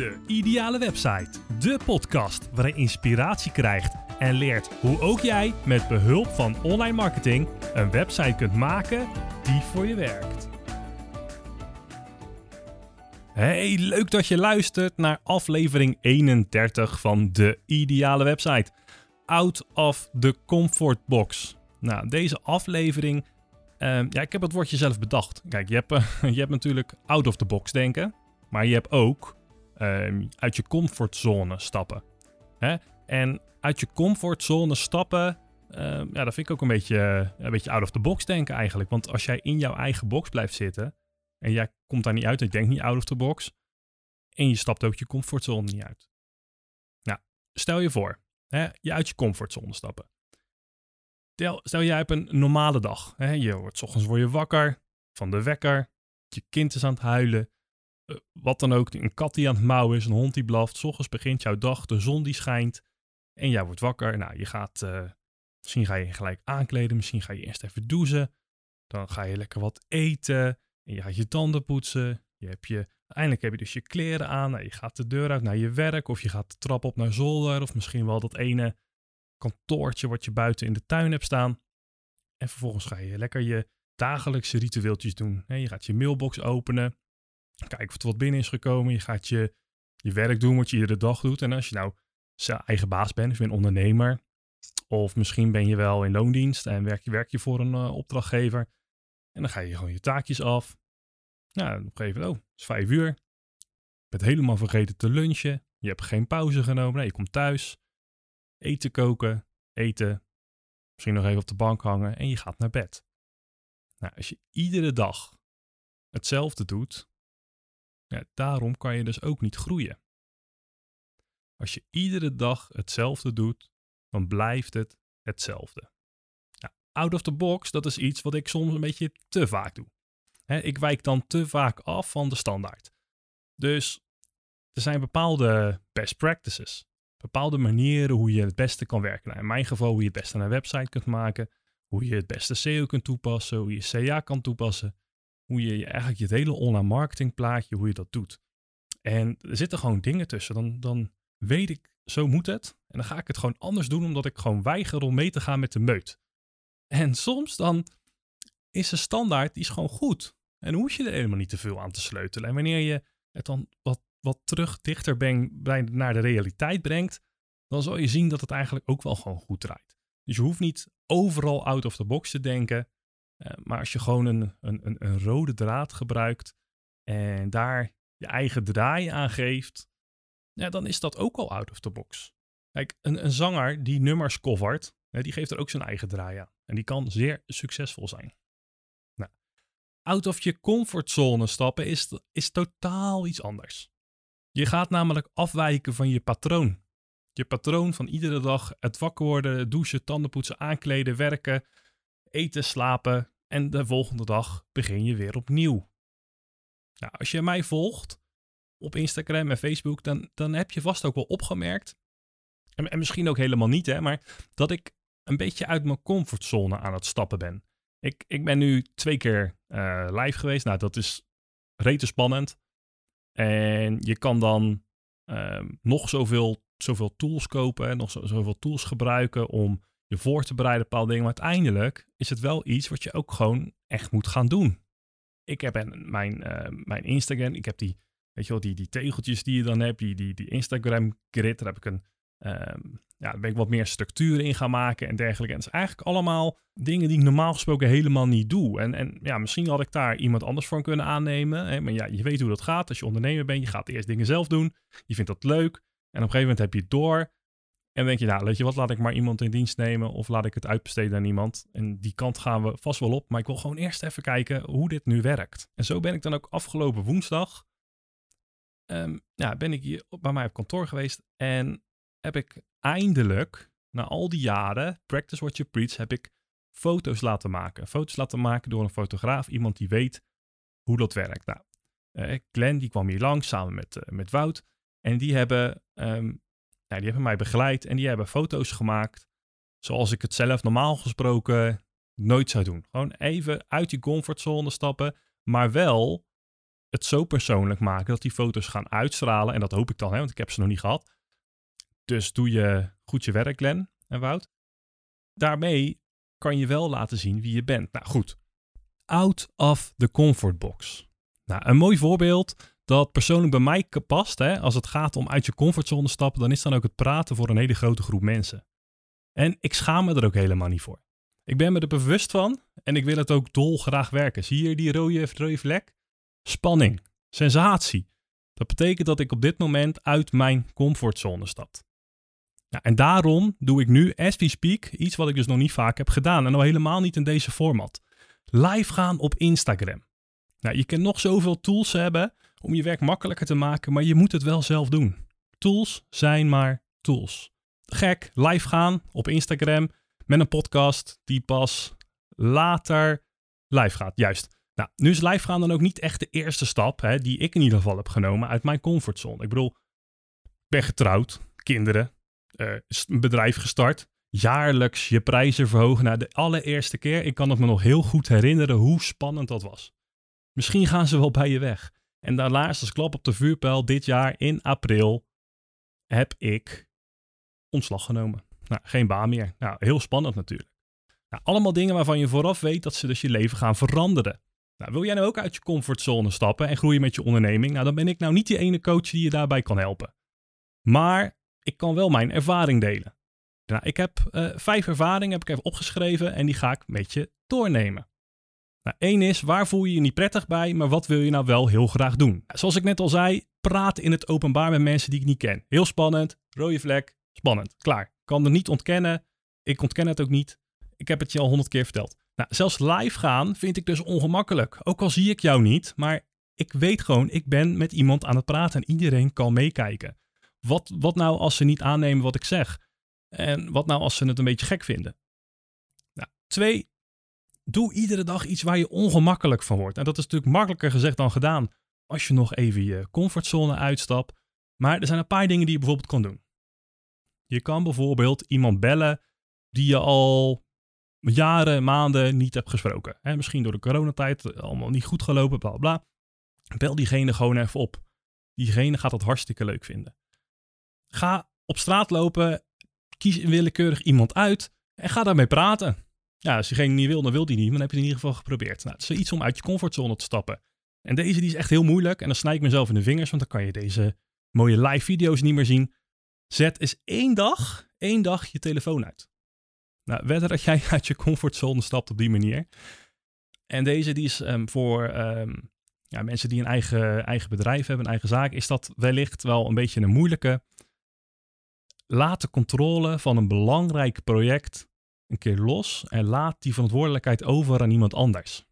De Ideale Website. De podcast waarin je inspiratie krijgt en leert hoe ook jij met behulp van online marketing een website kunt maken die voor je werkt. Hey, leuk dat je luistert naar aflevering 31 van De Ideale Website. Out of the Comfort Box. Nou, deze aflevering. ehm, ja, ik heb het woordje zelf bedacht. Kijk, je hebt, eh, je hebt natuurlijk out of the box denken. Maar je hebt ook ehm, uit je comfortzone stappen. Hè? En uit je comfortzone stappen, ehm, ja, dat vind ik ook een beetje, een beetje out of the box denken eigenlijk. Want als jij in jouw eigen box blijft zitten en jij komt daar niet uit, en je denkt niet out of the box, en je stapt ook je comfortzone niet uit. Nou, stel je voor, hè, je uit je comfortzone stappen. Stel, jij hebt een normale dag. Hè? Je wordt ochtends word je wakker van de wekker. Je kind is aan het huilen. Eh, wat dan ook. Een kat die aan het mouwen is. Een hond die blaft. 's ochtends begint jouw dag. De zon die schijnt. En jij wordt wakker. Nou, je gaat... eh, misschien ga je gelijk aankleden. Misschien ga je eerst even douchen. Dan ga je lekker wat eten. En je gaat je tanden poetsen. Je hebt je... Eindelijk heb je dus je kleren aan. Nou, je gaat de deur uit naar je werk. Of je gaat de trap op naar zolder. Of misschien wel dat ene kantoortje wat je buiten in de tuin hebt staan. En vervolgens ga je lekker je dagelijkse ritueeltjes doen. Je gaat je mailbox openen. Kijken of er wat binnen is gekomen. Je gaat je, je werk doen wat je iedere dag doet. En als je nou eigen baas bent, of je bent ondernemer. Of misschien ben je wel in loondienst en werk je, werk je voor een eh, opdrachtgever. En dan ga je gewoon je taakjes af. Nou, op een gegeven moment, oh, het is vijf uur. Je bent helemaal vergeten te lunchen. Je hebt geen pauze genomen. Nee, je komt thuis eten koken, eten, misschien nog even op de bank hangen en je gaat naar bed. Nou, als je iedere dag hetzelfde doet, ja, daarom kan je dus ook niet groeien. Als je iedere dag hetzelfde doet, dan blijft het hetzelfde. Out of the box, dat is iets wat ik soms een beetje te vaak doe. Ik wijk dan te vaak af van de standaard. Dus er zijn bepaalde best practices bepaalde manieren hoe je het beste kan werken. Nou, in mijn geval hoe je het beste een website kunt maken, hoe je het beste SEO kunt toepassen, hoe je CA kan toepassen, hoe je eigenlijk je hele online marketing plaatje, hoe je dat doet. En er zitten gewoon dingen tussen. Dan, dan weet ik, zo moet het. En dan ga ik het gewoon anders doen, omdat ik gewoon weiger om mee te gaan met de meut. En soms dan is de standaard, die is gewoon goed. En dan hoef je er helemaal niet te veel aan te sleutelen. En wanneer je het dan wat wat terug dichter bij, naar de realiteit brengt, dan zal je zien dat het eigenlijk ook wel gewoon goed draait. Dus je hoeft niet overal out of the box te denken, eh, maar als je gewoon een, een, een, een rode draad gebruikt en daar je eigen draai aan geeft, ja, dan is dat ook al out of the box. Kijk, een, een zanger die nummers covert, hè, die geeft er ook zijn eigen draai aan. En die kan zeer succesvol zijn. Nou, out of je comfortzone stappen is, is totaal iets anders. Je gaat namelijk afwijken van je patroon. Je patroon van iedere dag het wakker worden, douchen, tanden poetsen, aankleden, werken, eten, slapen en de volgende dag begin je weer opnieuw. Nou, als je mij volgt op Instagram en Facebook, dan, dan heb je vast ook wel opgemerkt, en, en misschien ook helemaal niet, hè, maar dat ik een beetje uit mijn comfortzone aan het stappen ben. Ik, ik ben nu twee keer uh, live geweest. Nou, dat is rete spannend. En je kan dan um, nog zoveel, zoveel tools kopen, nog zo, zoveel tools gebruiken om je voor te bereiden bepaalde dingen. Maar uiteindelijk is het wel iets wat je ook gewoon echt moet gaan doen. Ik heb mijn, uh, mijn Instagram, ik heb die, weet je wel, die, die tegeltjes die je dan hebt, die, die, die Instagram grid, daar heb ik een, um, ja, daar ben ik wat meer structuur in gaan maken en dergelijke. En het is eigenlijk allemaal dingen die ik normaal gesproken helemaal niet doe. En, en ja, misschien had ik daar iemand anders voor kunnen aannemen. Hè? Maar ja, je weet hoe dat gaat. Als je ondernemer bent, je gaat eerst dingen zelf doen. Je vindt dat leuk. En op een gegeven moment heb je het door. En denk je, nou, weet je wat, laat ik maar iemand in dienst nemen of laat ik het uitbesteden aan iemand. En die kant gaan we vast wel op, maar ik wil gewoon eerst even kijken hoe dit nu werkt. En zo ben ik dan ook afgelopen woensdag, um, ja, ben ik hier bij mij op kantoor geweest en heb ik eindelijk, na al die jaren, practice what you preach, heb ik foto's laten maken. Foto's laten maken door een fotograaf, iemand die weet hoe dat werkt. Nou, uh, Glenn die kwam hier langs samen met, uh, met Wout. En die hebben, nou, die hebben mij begeleid en die hebben foto's gemaakt zoals ik het zelf normaal gesproken nooit zou doen. Gewoon even uit je comfortzone stappen, maar wel het zo persoonlijk maken dat die foto's gaan uitstralen. En dat hoop ik dan, hè, want ik heb ze nog niet gehad. Dus doe je goed je werk, Glenn en Wout. Daarmee kan je wel laten zien wie je bent. Nou goed, out of the comfort box. Nou, een mooi voorbeeld dat persoonlijk bij mij past. Hè, als het gaat om uit je comfortzone stappen, dan is dan ook het praten voor een hele grote groep mensen. En ik schaam me er ook helemaal niet voor. Ik ben me er bewust van en ik wil het ook dolgraag werken. Zie je die rode, rode vlek? Spanning, sensatie. Dat betekent dat ik op dit moment uit mijn comfortzone stap. Ja, en daarom doe ik nu, as we speak, iets wat ik dus nog niet vaak heb gedaan. En al helemaal niet in deze format. Live gaan op Instagram. Nou, je kan nog zoveel tools hebben om je werk makkelijker te maken, maar je moet het wel zelf doen. Tools zijn maar tools. Gek, live gaan op Instagram met een podcast die pas later live gaat. Juist. Nou, nu is live gaan dan ook niet echt de eerste stap hè, die ik in ieder geval heb genomen uit mijn comfortzone. Ik bedoel, ik ben getrouwd, kinderen, een bedrijf gestart, jaarlijks je prijzen verhogen. naar de allereerste keer, ik kan het me nog heel goed herinneren hoe spannend dat was. Misschien gaan ze wel bij je weg. En daarnaast als klap op de vuurpijl dit jaar in april heb ik ontslag genomen. Nou, geen baan meer. Nou, heel spannend natuurlijk. Nou, allemaal dingen waarvan je vooraf weet dat ze dus je leven gaan veranderen. Nou, wil jij nou ook uit je comfortzone stappen en groeien met je onderneming? Nou, dan ben ik nou niet die ene coach die je daarbij kan helpen. Maar ik kan wel mijn ervaring delen. Nou, ik heb uh, vijf ervaringen heb ik even opgeschreven en die ga ik met je doornemen. Nou, één is, waar voel je je niet prettig bij, maar wat wil je nou wel heel graag doen? Zoals ik net al zei, praat in het openbaar met mensen die ik niet ken. Heel spannend, rode vlek, spannend, klaar. Kan er niet ontkennen, ik ontken het ook niet. Ik heb het je al honderd keer verteld. Nou, zelfs live gaan vind ik dus ongemakkelijk. Ook al zie ik jou niet, maar ik weet gewoon, ik ben met iemand aan het praten en iedereen kan meekijken. Wat, wat nou als ze niet aannemen wat ik zeg? En wat nou als ze het een beetje gek vinden? Nou, twee, doe iedere dag iets waar je ongemakkelijk van wordt. En dat is natuurlijk makkelijker gezegd dan gedaan als je nog even je comfortzone uitstapt. Maar er zijn een paar dingen die je bijvoorbeeld kan doen. Je kan bijvoorbeeld iemand bellen die je al jaren, maanden niet hebt gesproken. Misschien door de coronatijd allemaal niet goed gelopen, bla bla. Bel diegene gewoon even op. Diegene gaat dat hartstikke leuk vinden. Ga op straat lopen, kies willekeurig iemand uit en ga daarmee praten. Ja, als diegene niet wil, dan wil die niet, maar dan heb je het in ieder geval geprobeerd. Nou, het is iets om uit je comfortzone te stappen. En deze die is echt heel moeilijk en dan snij ik mezelf in de vingers, want dan kan je deze mooie live video's niet meer zien. Zet eens één dag, één dag je telefoon uit. Nou, dat jij uit je comfortzone stapt op die manier. En deze die is um, voor um, ja, mensen die een eigen, eigen bedrijf hebben, een eigen zaak, is dat wellicht wel een beetje een moeilijke. Laat de controle van een belangrijk project een keer los en laat die verantwoordelijkheid over aan iemand anders.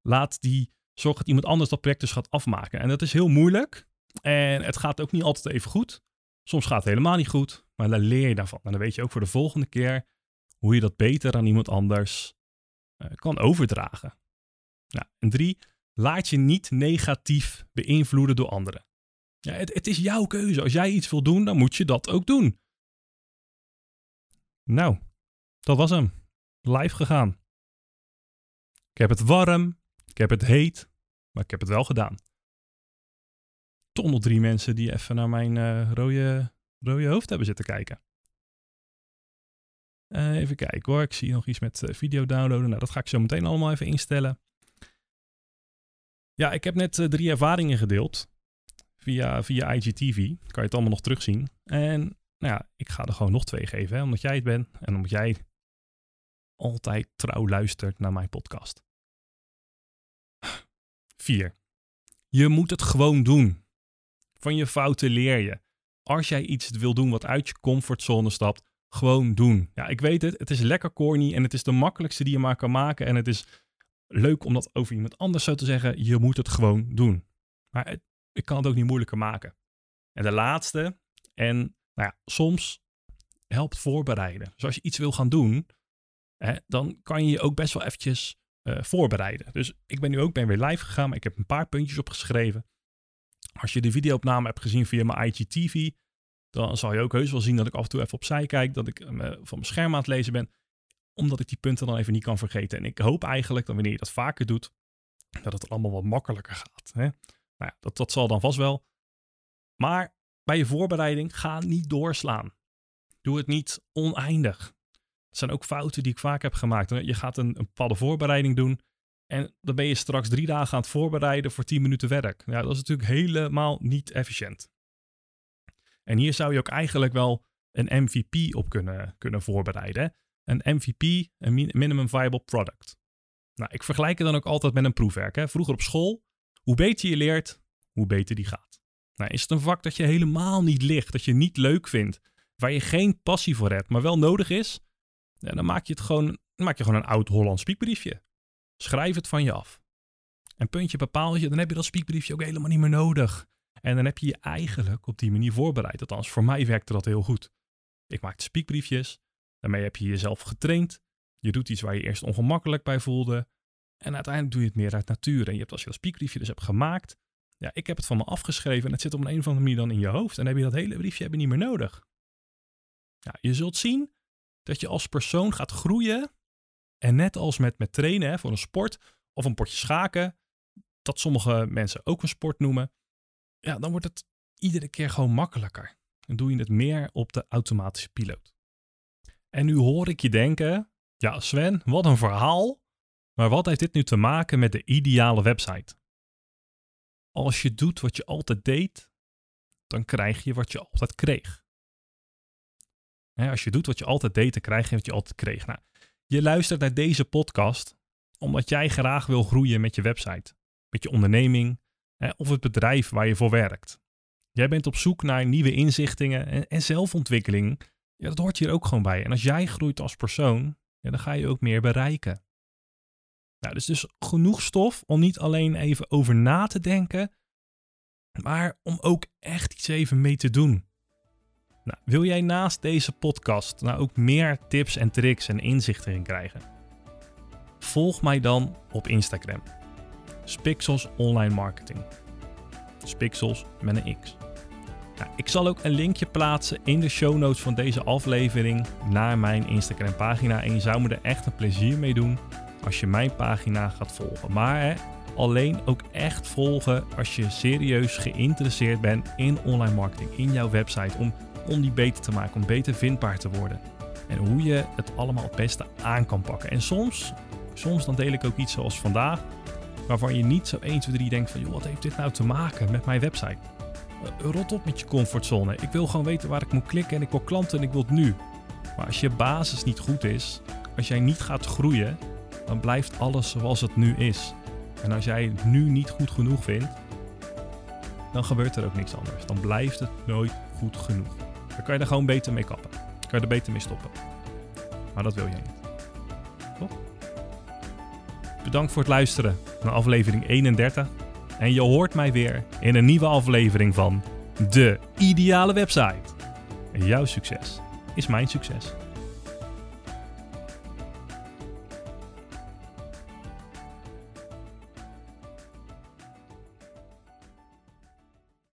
Laat die, zorg dat iemand anders dat project dus gaat afmaken. En dat is heel moeilijk en het gaat ook niet altijd even goed. Soms gaat het helemaal niet goed, maar dan leer je daarvan. En dan weet je ook voor de volgende keer hoe je dat beter aan iemand anders uh, kan overdragen. Nou, en drie, laat je niet negatief beïnvloeden door anderen. Ja, het, het is jouw keuze. Als jij iets wil doen, dan moet je dat ook doen. Nou, dat was hem. Live gegaan. Ik heb het warm, ik heb het heet, maar ik heb het wel gedaan. Toch nog drie mensen die even naar mijn uh, rode, rode hoofd hebben zitten kijken. Uh, even kijken hoor, ik zie nog iets met uh, video downloaden. Nou, dat ga ik zo meteen allemaal even instellen. Ja, ik heb net drie ervaringen gedeeld via, via IGTV. Kan je het allemaal nog terugzien. En nou ja, ik ga er gewoon nog twee geven, hè, omdat jij het bent en omdat jij altijd trouw luistert naar mijn podcast. 4. Je moet het gewoon doen. Van je fouten leer je. Als jij iets wil doen wat uit je comfortzone stapt, gewoon doen. Ja, ik weet het, het is lekker corny en het is de makkelijkste die je maar kan maken. En het is leuk om dat over iemand anders zo te zeggen. Je moet het gewoon doen. Maar ik kan het ook niet moeilijker maken. En de laatste, en nou ja, soms helpt voorbereiden. Dus als je iets wil gaan doen, hè, dan kan je je ook best wel eventjes uh, voorbereiden. Dus ik ben nu ook ben weer live gegaan, maar ik heb een paar puntjes opgeschreven. Als je de videoopname hebt gezien via mijn IGTV, dan zal je ook heus wel zien dat ik af en toe even opzij kijk, dat ik uh, van mijn scherm aan het lezen ben, omdat ik die punten dan even niet kan vergeten. En ik hoop eigenlijk dat wanneer je dat vaker doet, Dat het allemaal wat makkelijker gaat. Hè? Nou ja, dat, dat zal dan vast wel. Maar bij je voorbereiding ga niet doorslaan. Doe het niet oneindig. Dat zijn ook fouten die ik vaak heb gemaakt. Je gaat een, een bepaalde voorbereiding doen. En dan ben je straks drie dagen aan het voorbereiden voor 10 minuten werk. Ja, dat is natuurlijk helemaal niet efficiënt. En hier zou je ook eigenlijk wel een MVP op kunnen, kunnen voorbereiden. Een MVP, een minimum viable product. Nou, ik vergelijk het dan ook altijd met een proefwerk. Hè. Vroeger op school, hoe beter je leert, hoe beter die gaat. Nou, is het een vak dat je helemaal niet ligt, dat je niet leuk vindt, waar je geen passie voor hebt, maar wel nodig is, ja, dan maak je het gewoon, maak je gewoon een oud Hollands spiekbriefje. Schrijf het van je af. En puntje bepaaltje, dan heb je dat spiekbriefje ook helemaal niet meer nodig. En dan heb je je eigenlijk op die manier voorbereid. Althans, voor mij werkte dat heel goed. Ik maakte spiekbriefjes. Daarmee heb je jezelf getraind. Je doet iets waar je eerst ongemakkelijk bij voelde. En uiteindelijk doe je het meer uit natuur. En je hebt als je dat spiekbriefje dus hebt gemaakt. Ja, ik heb het van me afgeschreven en het zit op een, een of andere manier dan in je hoofd. En dan heb je dat hele briefje heb je niet meer nodig. Ja, je zult zien dat je als persoon gaat groeien. En net als met, met trainen hè, voor een sport of een potje schaken, dat sommige mensen ook een sport noemen, ja, dan wordt het iedere keer gewoon makkelijker. Dan doe je het meer op de automatische piloot. En nu hoor ik je denken, ja Sven, wat een verhaal. Maar wat heeft dit nu te maken met de ideale website? Als je doet wat je altijd deed, dan krijg je wat je altijd kreeg. Als je doet wat je altijd deed, dan krijg je wat je altijd kreeg. Nou, je luistert naar deze podcast omdat jij graag wil groeien met je website, met je onderneming of het bedrijf waar je voor werkt. Jij bent op zoek naar nieuwe inzichtingen en, en zelfontwikkeling. Ja, dat hoort hier ook gewoon bij. En als jij groeit als persoon, dan ga je ook meer bereiken. Nou, dus dus genoeg stof om niet alleen even over na te denken, maar om ook echt iets even mee te doen. Nou, wil jij naast deze podcast nou ook meer tips en tricks en inzichten in krijgen? Volg mij dan op Instagram. Spixels Online Marketing. Spixels met een X. Nou, ik zal ook een linkje plaatsen in de show notes van deze aflevering naar mijn Instagram pagina. En je zou me er echt een plezier mee doen als je mijn pagina gaat volgen. Maar hè, alleen ook echt volgen als je serieus geïnteresseerd bent in online marketing, in jouw website, om, om die beter te maken, om beter vindbaar te worden. En hoe je het allemaal het beste aan kan pakken. En soms, soms dan deel ik ook iets zoals vandaag, waarvan je niet zo 1, 2, 3 denkt van, joh, wat heeft dit nou te maken met mijn website? Uh, rot op met je comfortzone. Ik wil gewoon weten waar ik moet klikken en ik wil klanten en ik wil het nu. Maar als je basis niet goed is, als jij niet gaat groeien, dan blijft alles zoals het nu is. En als jij het nu niet goed genoeg vindt, dan gebeurt er ook niks anders. Dan blijft het nooit goed genoeg. Dan kan je er gewoon beter mee kappen. Kan je er beter mee stoppen. Maar dat wil jij niet. Toch? Bedankt voor het luisteren naar aflevering 31. En je hoort mij weer in een nieuwe aflevering van De Ideale Website. En jouw succes is mijn succes.